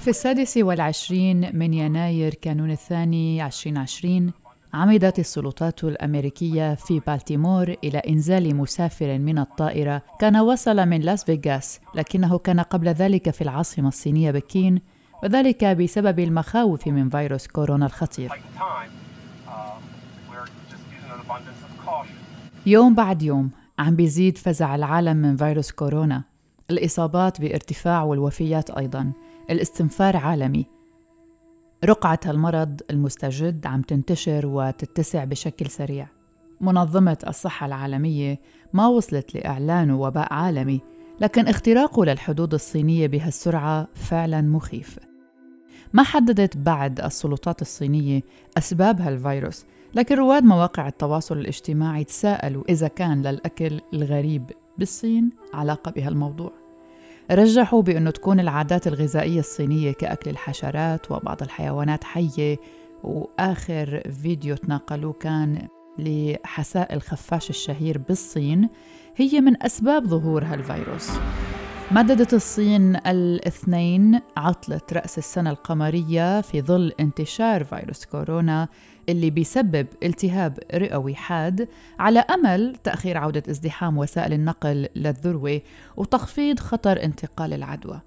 في السادس والعشرين من يناير كانون الثاني 2020 عمدت السلطات الأمريكية في بالتيمور إلى إنزال مسافر من الطائرة كان وصل من لاس فيغاس لكنه كان قبل ذلك في العاصمة الصينية بكين وذلك بسبب المخاوف من فيروس كورونا الخطير. يوم بعد يوم عم بيزيد فزع العالم من فيروس كورونا. الإصابات بارتفاع والوفيات أيضا. الاستنفار عالمي. رقعة المرض المستجد عم تنتشر وتتسع بشكل سريع. منظمة الصحة العالمية ما وصلت لإعلان وباء عالمي لكن اختراقه للحدود الصينية بهالسرعة فعلا مخيف. ما حددت بعد السلطات الصينية أسباب هالفيروس لكن رواد مواقع التواصل الاجتماعي تساءلوا إذا كان للأكل الغريب بالصين علاقة بهالموضوع رجحوا بأنه تكون العادات الغذائية الصينية كأكل الحشرات وبعض الحيوانات حية وآخر فيديو تناقلوه كان لحساء الخفاش الشهير بالصين هي من أسباب ظهور هالفيروس. مددت الصين الاثنين عطلة رأس السنة القمرية في ظل انتشار فيروس كورونا اللي بيسبب التهاب رئوي حاد على أمل تأخير عودة ازدحام وسائل النقل للذروة وتخفيض خطر انتقال العدوى.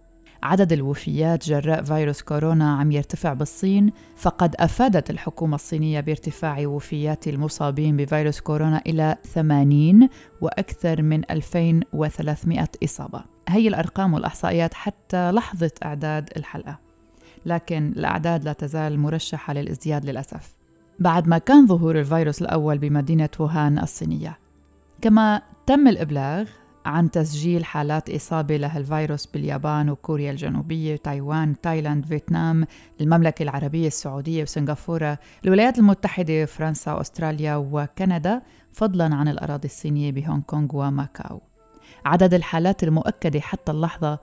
عدد الوفيات جراء فيروس كورونا عم يرتفع بالصين فقد أفادت الحكومة الصينية بارتفاع وفيات المصابين بفيروس كورونا إلى 80 وأكثر من 2300 إصابة. هي الأرقام والأحصائيات حتى لحظة إعداد الحلقة. لكن الأعداد لا تزال مرشحة للازدياد للأسف. بعد ما كان ظهور الفيروس الأول بمدينة ووهان الصينية كما تم الإبلاغ عن تسجيل حالات إصابة لهالفيروس باليابان وكوريا الجنوبية تايوان تايلاند فيتنام المملكة العربية السعودية وسنغافورة. الولايات المتحدة فرنسا وأستراليا وكندا فضلا عن الأراضي الصينية بهونغ كونغ وماكاو. عدد الحالات المؤكدة حتى اللحظة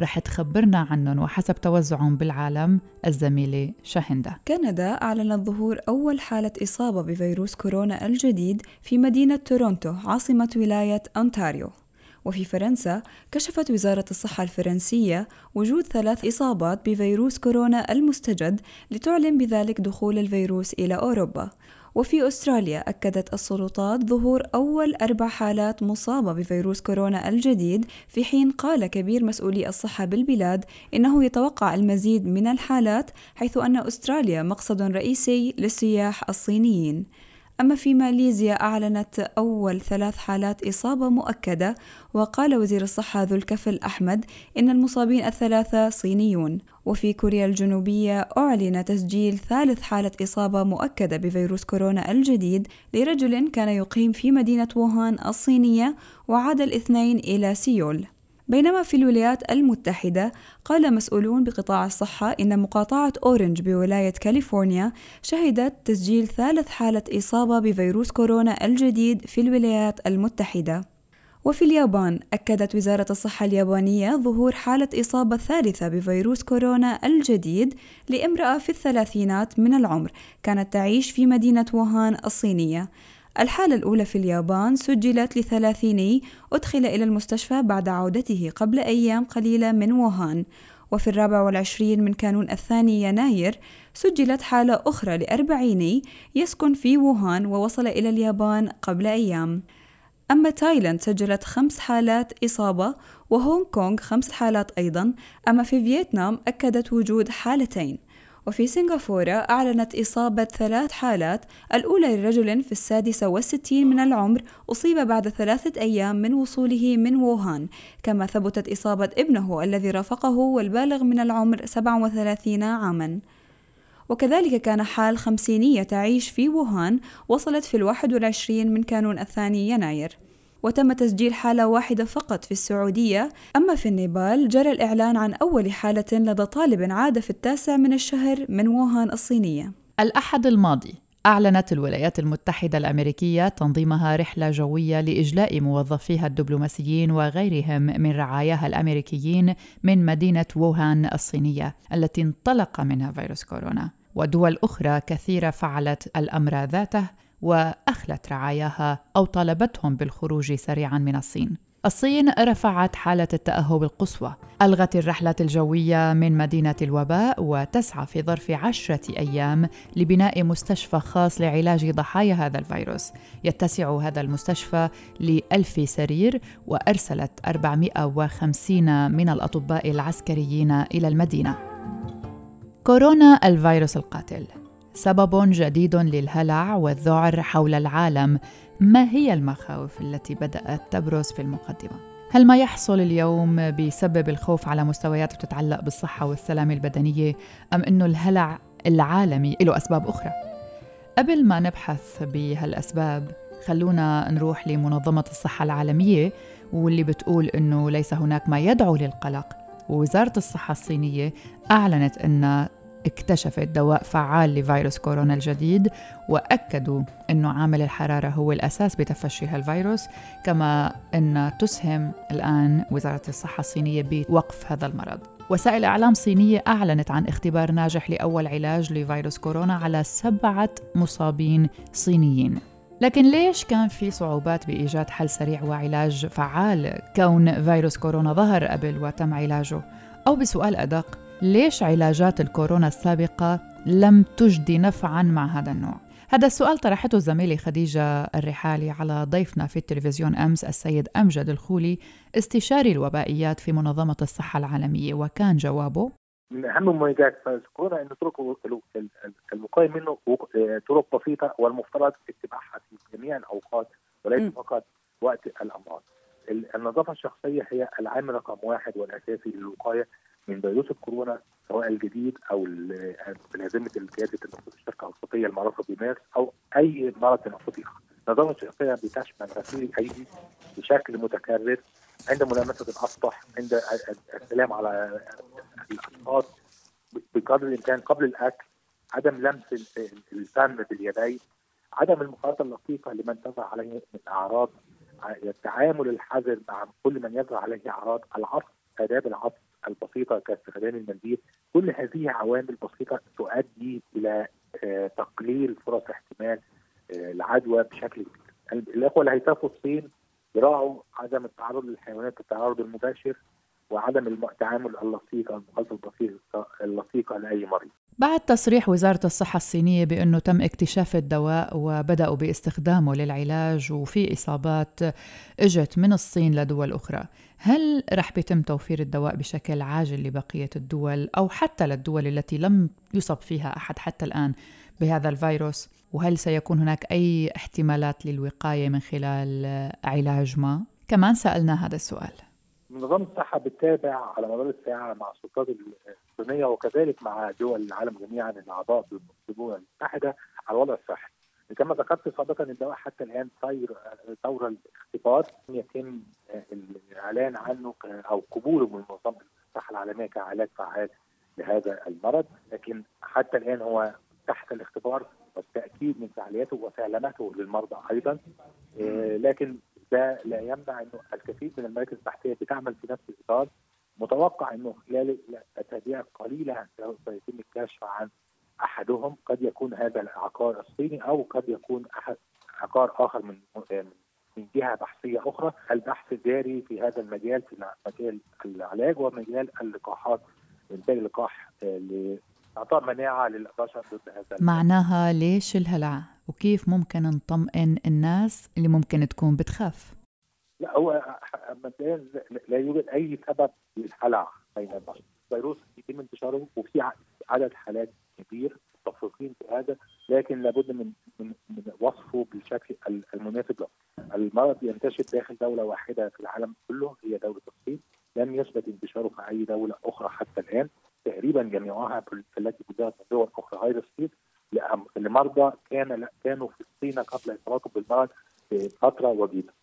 رح تخبرنا عنهم وحسب توزعهم بالعالم الزميلة شاهندة كندا أعلنت ظهور أول حالة إصابة بفيروس كورونا الجديد في مدينة تورونتو عاصمة ولاية أونتاريو. وفي فرنسا كشفت وزارة الصحة الفرنسية وجود ثلاث إصابات بفيروس كورونا المستجد لتعلن بذلك دخول الفيروس إلى أوروبا. وفي أستراليا أكدت السلطات ظهور أول أربع حالات مصابة بفيروس كورونا الجديد في حين قال كبير مسؤولي الصحة بالبلاد إنه يتوقع المزيد من الحالات حيث أن أستراليا مقصد رئيسي للسياح الصينيين. أما في ماليزيا أعلنت أول ثلاث حالات إصابة مؤكدة وقال وزير الصحة ذو الكفل أحمد إن المصابين الثلاثة صينيون. وفي كوريا الجنوبية أعلن تسجيل ثالث حالة إصابة مؤكدة بفيروس كورونا الجديد لرجل كان يقيم في مدينة ووهان الصينية وعاد الاثنين إلى سيول. بينما في الولايات المتحدة قال مسؤولون بقطاع الصحة إن مقاطعة أورنج بولاية كاليفورنيا شهدت تسجيل ثالث حالة إصابة بفيروس كورونا الجديد في الولايات المتحدة. وفي اليابان أكدت وزارة الصحة اليابانية ظهور حالة إصابة ثالثة بفيروس كورونا الجديد لامرأة في الثلاثينات من العمر كانت تعيش في مدينة ووهان الصينية. الحالة الأولى في اليابان سجلت لثلاثيني أدخل إلى المستشفى بعد عودته قبل أيام قليلة من ووهان. وفي الرابع والعشرين من كانون الثاني يناير سجلت حالة أخرى لأربعيني يسكن في ووهان ووصل إلى اليابان قبل أيام. أما تايلاند سجلت خمس حالات إصابة وهونغ كونغ خمس حالات أيضا. أما في فيتنام أكدت وجود حالتين. وفي سنغافورة أعلنت إصابة ثلاث حالات الأولى لرجل في السادسة والستين من العمر أصيب بعد ثلاثة أيام من وصوله من ووهان. كما ثبتت إصابة ابنه الذي رافقه والبالغ من العمر 37 عاماً. وكذلك كان حال خمسينية تعيش في ووهان وصلت في الواحد والعشرين من كانون الثاني يناير. وتم تسجيل حالة واحدة فقط في السعودية. أما في النيبال جرى الإعلان عن أول حالة لدى طالب عاد في التاسع من الشهر من ووهان الصينية. الأحد الماضي أعلنت الولايات المتحدة الأمريكية تنظيمها رحلة جوية لإجلاء موظفيها الدبلوماسيين وغيرهم من رعاياها الأمريكيين من مدينة ووهان الصينية التي انطلق منها فيروس كورونا. ودول أخرى كثيرة فعلت الأمر ذاته وأخلت رعاياها أو طالبتهم بالخروج سريعا من الصين. الصين رفعت حالة التأهب القصوى. ألغت الرحلات الجوية من مدينة الوباء وتسعى في ظرف عشرة أيام لبناء مستشفى خاص لعلاج ضحايا هذا الفيروس. يتسع هذا المستشفى لألف سرير وأرسلت 450 من الأطباء العسكريين إلى المدينة. كورونا الفيروس القاتل. سبب جديد للهلع والذعر حول العالم. ما هي المخاوف التي بدأت تبرز في المقدمة؟ هل ما يحصل اليوم بسبب الخوف على مستويات تتعلق بالصحة والسلامه البدنية أم إنه الهلع العالمي له أسباب أخرى؟ قبل ما نبحث بهالأسباب خلونا نروح لمنظمة الصحة العالمية واللي بتقول إنه ليس هناك ما يدعو للقلق. ووزارة الصحة الصينية أعلنت إن اكتشفت دواء فعال لفيروس كورونا الجديد وأكدوا إنه عامل الحرارة هو الأساس بتفشي هالفيروس كما إن تسهم الآن وزارة الصحة الصينية بوقف هذا المرض. وسائل إعلام صينية أعلنت عن اختبار ناجح لأول علاج لفيروس كورونا على سبعة مصابين صينيين. لكن ليش كان في صعوبات بإيجاد حل سريع وعلاج فعال كون فيروس كورونا ظهر قبل وتم علاجه؟ أو بسؤال أدق ليش علاجات الكورونا السابقة لم تجدي نفعا مع هذا النوع؟ هذا السؤال طرحته زميلي خديجة الرحالي على ضيفنا في التلفزيون أمس السيد أمجد الخولي استشاري الوبائيات في منظمة الصحة العالمية وكان جوابه من أهم مميزات فيروس كورونا ان طرق الوقايه منه طرق بسيطة والمفترض اتباعها في جميع الأوقات وليس فقط وقت الأمراض. النظافة الشخصية هي العامل رقم واحد والأساسي للوقاية من فيروس الكورونا سواء الجديد أو بنظامه قياده النفوذ الشركة الصوتيه المعروفة بمارس أو أي مرض تنفسي اخر. النظام الشخصيه بتشمل غسيل الأيدي بشكل متكرر عند ملامسة الأسطح عند السلام على الاشخاص بقدر الإمكان قبل الأكل عدم لمس الفم باليدين عدم المخالطه اللطيفة لمن تظهر عليه من أعراض التعامل الحذر مع كل من يظهر عليه أعراض العطف آداب العطف البسيطة كاستخدام المنديل كل هذه عوامل بسيطة تؤدي إلى آه، تقليل فرص احتمال آه، العدوى بشكل كبير. الإخوة اللي هيسافروا الصين يراعوا عدم التعرض للحيوانات بالتعرض المباشر وعدم التعامل اللصيق أو المخالطه اللصيقه لأي مريض. بعد تصريح وزارة الصحة الصينية بأنه تم اكتشاف الدواء وبدأوا باستخدامه للعلاج وفي إصابات إجت من الصين لدول أخرى. هل رح بيتم توفير الدواء بشكل عاجل لبقية الدول أو حتى للدول التي لم يصب فيها أحد حتى الآن بهذا الفيروس؟ وهل سيكون هناك أي احتمالات للوقاية من خلال علاج ما؟ كمان سألنا هذا السؤال. نظام الصحة بتتابع على مدار الساعة مع السلطات الصينية وكذلك مع دول العالم جميعا الأعضاء بالأمم المتحدة على الوضع الصحي. كما ذكرت سابقا الدواء حتى الآن طير طور الاختبار. يتم الإعلان عنه أو قبوله من منظمة الصحة العالمية كعلاج فعال لهذا المرض. لكن حتى الآن هو تحت الاختبار والتأكيد من فعاليته وسلامته للمرضى أيضا. لكن ده لا يمنع إنه الكثير من المراكز البحثية بتعمل في نفس الإطار. متوقع إنه خلال اسابيع قليله سيتم الكشف عن أحدهم قد يكون هذا العقار الصيني أو قد يكون احد عقار آخر من من جهة بحثية أخرى. البحث جاري في هذا المجال في مجال العلاج ومجال اللقاحات. انتاج اللقاح آه، لاعطاء مناعة للبشر ضد هذا معناها ليش الهلع؟ وكيف ممكن نطمئن الناس اللي ممكن تكون بتخاف؟ لا هو مبدئيا لا يوجد أي سبب للهلع بين البشر. فيروس يتم انتشاره وفي عدد حالات كبير متفقين في هذا لكن لابد من من, من وصفه بالشكل المناسب له. المرض ينتشر داخل دولة واحدة في العالم كله هي دولة الصين. لم يثبت انتشاره في أي دولة أخرى حتى الآن. تقريبا جميعها التي بدات من دول أخرى. غير الصين لمرضى كان كانوا في الصين قبل اصابتهم بالمرض بفتره وجيزة.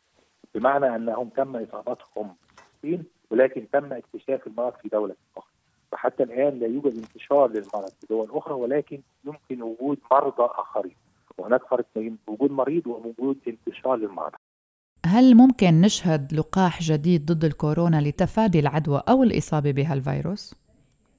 بمعنى أنهم تم إصابتهم في الصين ولكن تم اكتشاف المرض في دولة أخرى. فحتى الآن لا يوجد انتشار للمرض في دول أخرى ولكن يمكن وجود مرضى آخرين. وهناك فرق بين وجود مريض ووجود انتشار للمرض. هل ممكن نشهد لقاح جديد ضد الكورونا لتفادي العدوى أو الإصابة بهالفيروس؟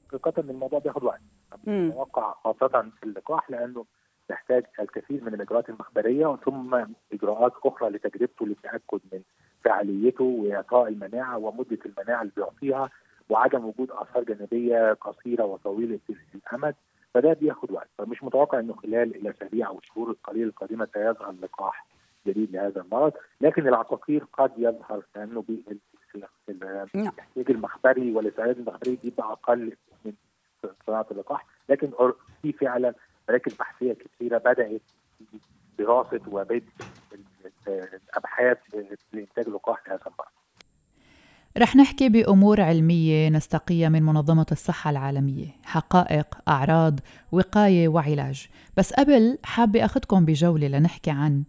حقيقة الموضوع بياخد وقت. متوقع خاصة في اللقاح لأنه يحتاج الكثير من الإجراءات المخبرية ثم إجراءات أخرى لتجربته للتأكد من فعاليته وإعطاء المناعة ومدة المناعة اللي بيعطيها وعدم وجود آثار جانبية قصيرة وطويلة الأمد فده بياخد وقت. فمش متوقع إنه خلال الأسابيع أو الشهور القليلة القادمة سيظهر لقاح جديد لهذا المرض لكن العقاقير قد يظهر لأنه الاحتياج المخبري والاسعاد المخبري بيبقى أقل من صناعة اللقاح لكن في فعلا مراكز بحثيه كثيره بدأت دراسه وبدء الأبحاث لإنتاج لقاح لهذا المرض. رح نحكي بأمور علمية نستقيها من منظمة الصحة العالمية. حقائق، أعراض، وقاية وعلاج. بس قبل حابة أخذكم بجولة لنحكي عن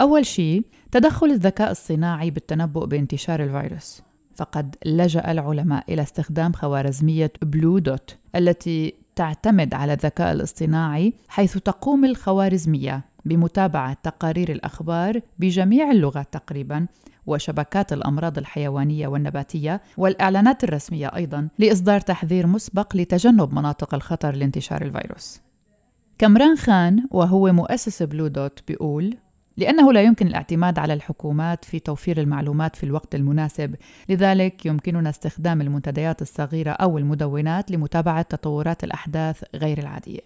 أول شيء تدخل الذكاء الصناعي بالتنبؤ بانتشار الفيروس. فقد لجأ العلماء إلى استخدام خوارزمية بلو دوت التي تعتمد على الذكاء الاصطناعي حيث تقوم الخوارزمية بمتابعة تقارير الأخبار بجميع اللغات تقريبا وشبكات الأمراض الحيوانية والنباتية والإعلانات الرسمية أيضا لإصدار تحذير مسبق لتجنب مناطق الخطر لانتشار الفيروس. كمران خان وهو مؤسس بلو دوت بيقول لأنه لا يمكن الاعتماد على الحكومات في توفير المعلومات في الوقت المناسب، لذلك يمكننا استخدام المنتديات الصغيرة أو المدونات لمتابعة تطورات الأحداث غير العادية.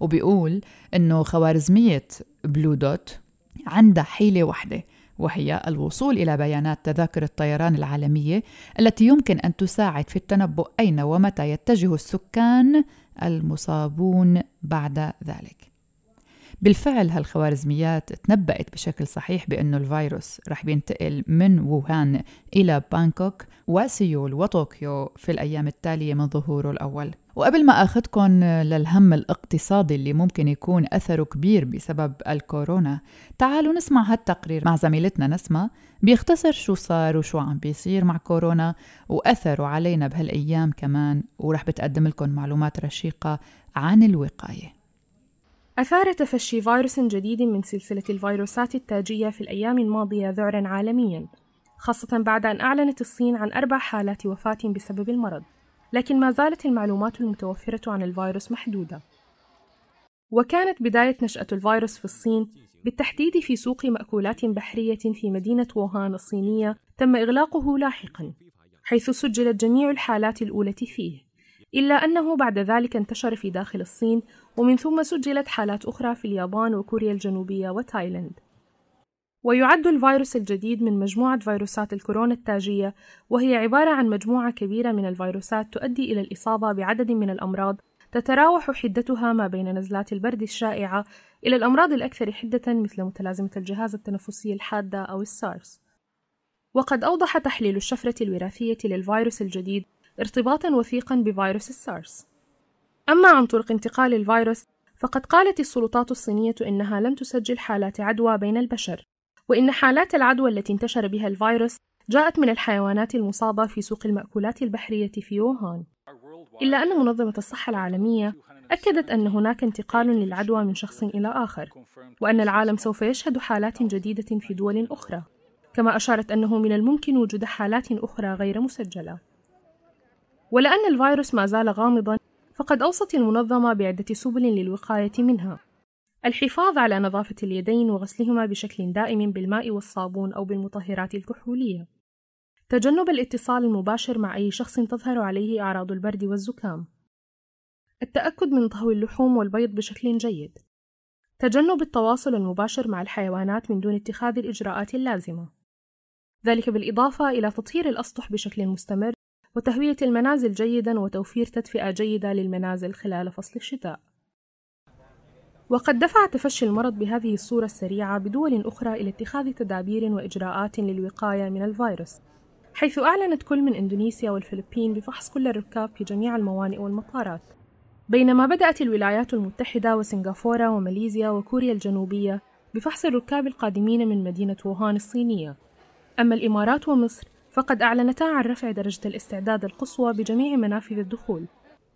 وبيقول إنه خوارزمية بلو دوت عندها حيلة واحدة وهي الوصول إلى بيانات تذاكر الطيران العالمية التي يمكن أن تساعد في التنبؤ أين ومتى يتجه السكان المصابون بعد ذلك. بالفعل هالخوارزميات تنبأت بشكل صحيح بأنه الفيروس رح بينتقل من ووهان إلى بانكوك وسيول وطوكيو في الأيام التالية من ظهوره الأول. وقبل ما أخذكم للهم الاقتصادي اللي ممكن يكون أثره كبير بسبب الكورونا تعالوا نسمع هالتقرير مع زميلتنا نسمة بيختصر شو صار وشو عم بيصير مع كورونا وأثره علينا بهالأيام كمان ورح بتقدم لكم معلومات رشيقة عن الوقاية. أثار تفشي فيروس جديد من سلسلة الفيروسات التاجية في الأيام الماضية ذعرا عالميا خاصة بعد أن أعلنت الصين عن أربع حالات وفاة بسبب المرض لكن ما زالت المعلومات المتوفرة عن الفيروس محدودة. وكانت بداية نشأة الفيروس في الصين بالتحديد في سوق مأكولات بحرية في مدينة ووهان الصينية تم إغلاقه لاحقا حيث سجلت جميع الحالات الأولى فيه. إلا أنه بعد ذلك انتشر في داخل الصين ومن ثم سجلت حالات أخرى في اليابان وكوريا الجنوبية وتايلاند ويعد الفيروس الجديد من مجموعة فيروسات الكورونا التاجية وهي عبارة عن مجموعة كبيرة من الفيروسات تؤدي إلى الإصابة بعدد من الأمراض تتراوح حدتها ما بين نزلات البرد الشائعة إلى الأمراض الأكثر حدة مثل متلازمة الجهاز التنفسي الحادة أو السارس. وقد أوضح تحليل الشفرة الوراثية للفيروس الجديد ارتباطا وثيقا بفيروس السارس. أما عن طرق انتقال الفيروس فقد قالت السلطات الصينية إنها لم تسجل حالات عدوى بين البشر وإن حالات العدوى التي انتشر بها الفيروس جاءت من الحيوانات المصابة في سوق المأكولات البحرية في يوهان إلا أن منظمة الصحة العالمية أكدت أن هناك انتقال للعدوى من شخص إلى آخر وأن العالم سوف يشهد حالات جديدة في دول أخرى كما أشارت أنه من الممكن وجود حالات أخرى غير مسجلة. ولأن الفيروس ما زال غامضا فقد أوصت المنظمة بعدة سبل للوقاية منها. الحفاظ على نظافة اليدين وغسلهما بشكل دائم بالماء والصابون أو بالمطهرات الكحولية. تجنب الاتصال المباشر مع أي شخص تظهر عليه أعراض البرد والزكام. التأكد من طهو اللحوم والبيض بشكل جيد. تجنب التواصل المباشر مع الحيوانات من دون اتخاذ الإجراءات اللازمة. ذلك بالإضافة إلى تطهير الأسطح بشكل مستمر وتهوية المنازل جيدا وتوفير تدفئة جيدة للمنازل خلال فصل الشتاء. وقد دفع تفشي المرض بهذه الصورة السريعة بدول أخرى إلى اتخاذ تدابير وإجراءات للوقاية من الفيروس، حيث أعلنت كل من إندونيسيا والفلبين بفحص كل الركاب في جميع الموانئ والمطارات. بينما بدأت الولايات المتحدة وسنغافورة وماليزيا وكوريا الجنوبية بفحص الركاب القادمين من مدينة ووهان الصينية. أما الإمارات ومصر فقد أعلنتا عن رفع درجة الاستعداد القصوى بجميع منافذ الدخول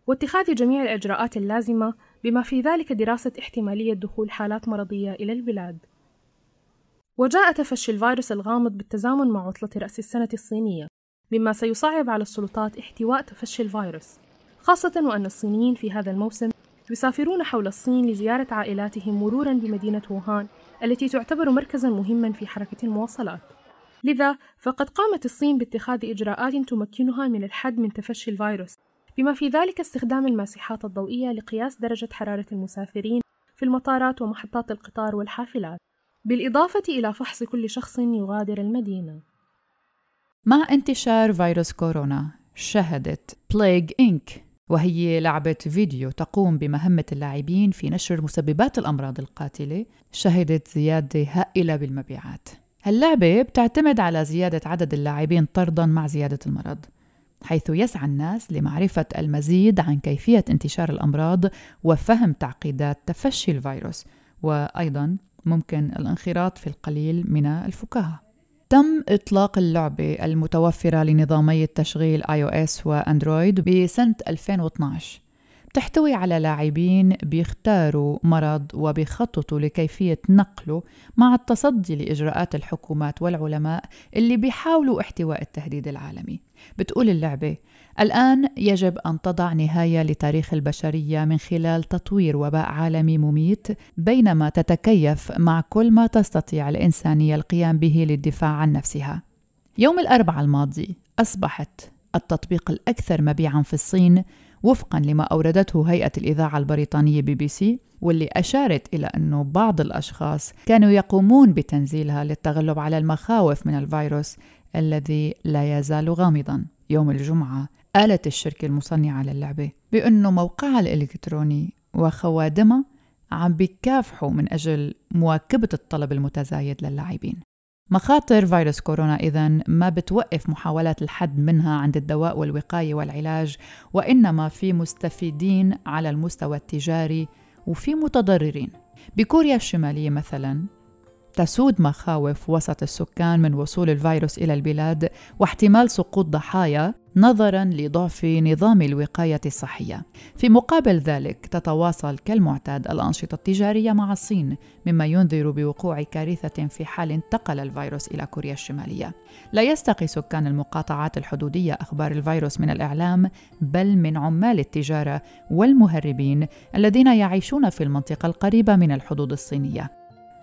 واتخاذ جميع الإجراءات اللازمة بما في ذلك دراسة احتمالية دخول حالات مرضية إلى البلاد. وجاء تفشي الفيروس الغامض بالتزامن مع عطلة رأس السنة الصينية مما سيصعب على السلطات احتواء تفشي الفيروس خاصة وأن الصينيين في هذا الموسم يسافرون حول الصين لزيارة عائلاتهم مرورا بمدينة ووهان التي تعتبر مركزا مهما في حركة المواصلات. لذا فقد قامت الصين باتخاذ إجراءات تمكنها من الحد من تفشي الفيروس بما في ذلك استخدام الماسحات الضوئية لقياس درجة حرارة المسافرين في المطارات ومحطات القطار والحافلات بالإضافة إلى فحص كل شخص يغادر المدينة. مع انتشار فيروس كورونا شهدت بلايغ إنك وهي لعبة فيديو تقوم بمهمة اللاعبين في نشر مسببات الأمراض القاتلة شهدت زيادة هائلة بالمبيعات. هاللعبة بتعتمد على زيادة عدد اللاعبين طردا مع زيادة المرض حيث يسعى الناس لمعرفة المزيد عن كيفية انتشار الأمراض وفهم تعقيدات تفشي الفيروس وأيضا ممكن الانخراط في القليل من الفكاهة. تم إطلاق اللعبة المتوفرة لنظامي التشغيل iOS وأندرويد بسنة 2012 بتحتوي على لاعبين بيختاروا مرض وبيخططوا لكيفية نقله مع التصدي لإجراءات الحكومات والعلماء اللي بيحاولوا احتواء التهديد العالمي. بتقول اللعبة الآن يجب أن تضع نهاية لتاريخ البشرية من خلال تطوير وباء عالمي مميت بينما تتكيف مع كل ما تستطيع الإنسانية القيام به للدفاع عن نفسها. يوم الأربعاء الماضي أصبحت التطبيق الأكثر مبيعا في الصين وفقا لما أوردته هيئة الإذاعة البريطانية بي بي سي واللي أشارت إلى أنه بعض الأشخاص كانوا يقومون بتنزيلها للتغلب على المخاوف من الفيروس الذي لا يزال غامضا. يوم الجمعة قالت الشركة المصنعة للعبة بأنه موقعها الإلكتروني وخوادمها عم بيكافحوا من أجل مواكبة الطلب المتزايد للاعبين. مخاطر فيروس كورونا إذا ما بتوقف محاولات الحد منها عند الدواء والوقاية والعلاج وإنما في مستفيدين على المستوى التجاري وفي متضررين. بكوريا الشمالية مثلا تسود مخاوف وسط السكان من وصول الفيروس إلى البلاد واحتمال سقوط ضحايا نظرا لضعف نظام الوقاية الصحية. في مقابل ذلك تتواصل كالمعتاد الأنشطة التجارية مع الصين مما ينذر بوقوع كارثة في حال انتقل الفيروس إلى كوريا الشمالية. لا يستقي سكان المقاطعات الحدودية أخبار الفيروس من الإعلام بل من عمال التجارة والمهربين الذين يعيشون في المنطقة القريبة من الحدود الصينية.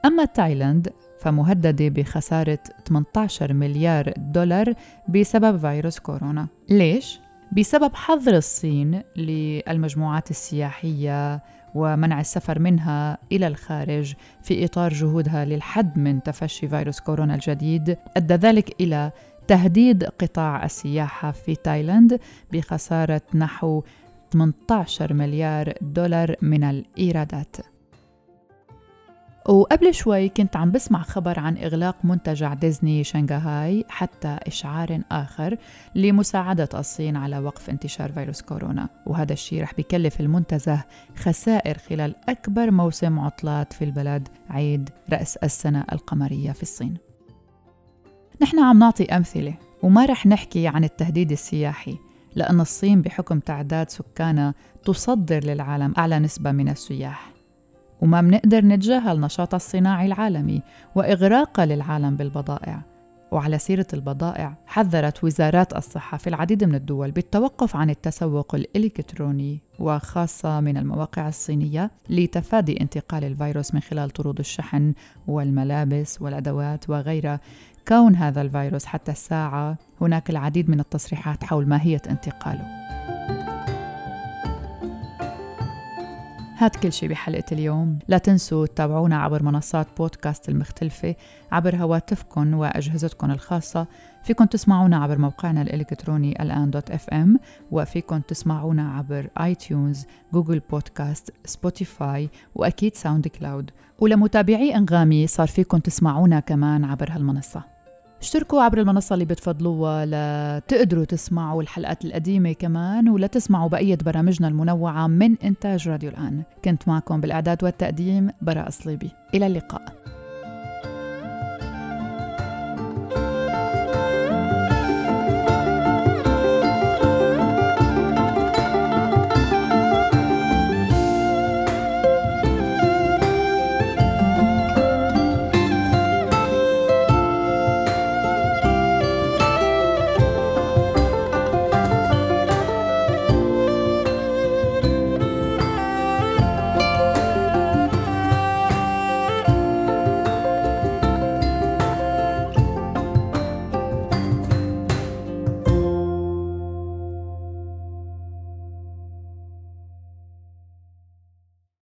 أما تايلاند فمهددة بخسارة 18 مليار دولار بسبب فيروس كورونا ليش؟ بسبب حظر الصين للمجموعات السياحية ومنع السفر منها إلى الخارج في إطار جهودها للحد من تفشي فيروس كورونا الجديد أدى ذلك إلى تهديد قطاع السياحة في تايلاند بخسارة نحو 18 مليار دولار من الإيرادات وقبل شوي كنت عم بسمع خبر عن إغلاق منتجع ديزني شنغهاي حتى إشعار آخر لمساعدة الصين على وقف انتشار فيروس كورونا. وهذا الشيء رح بيكلف المنتزه خسائر خلال أكبر موسم عطلات في البلد عيد رأس السنة القمرية في الصين. نحن عم نعطي أمثلة وما رح نحكي عن التهديد السياحي لأن الصين بحكم تعداد سكانها تصدر للعالم أعلى نسبة من السياح. وما منقدر نتجاهل نشاطها الصناعي العالمي وإغراقها للعالم بالبضائع. وعلى سيرة البضائع حذرت وزارات الصحة في العديد من الدول بالتوقف عن التسوق الإلكتروني وخاصة من المواقع الصينية لتفادي انتقال الفيروس من خلال طرود الشحن والملابس والأدوات وغيرها كون هذا الفيروس حتى الساعة. هناك العديد من التصريحات حول ماهية انتقاله. هاد كل شي بحلقة اليوم. لا تنسوا تتابعونا عبر منصات بودكاست المختلفة عبر هواتفكم وأجهزتكم الخاصة. فيكم تسمعونا عبر موقعنا الإلكتروني الآن dot FM وفيكم تسمعونا عبر iTunes Google Podcasts Spotify وأكيد SoundCloud ولمتابعي أنغامي صار فيكم تسمعونا كمان عبر هالمنصة. اشتركوا عبر المنصة اللي بتفضلوها لتقدروا تسمعوا الحلقات القديمة كمان ولتسمعوا بقية برامجنا المنوعة من إنتاج راديو الآن. كنت معكم بالإعداد والتقديم براء صليبي. إلى اللقاء.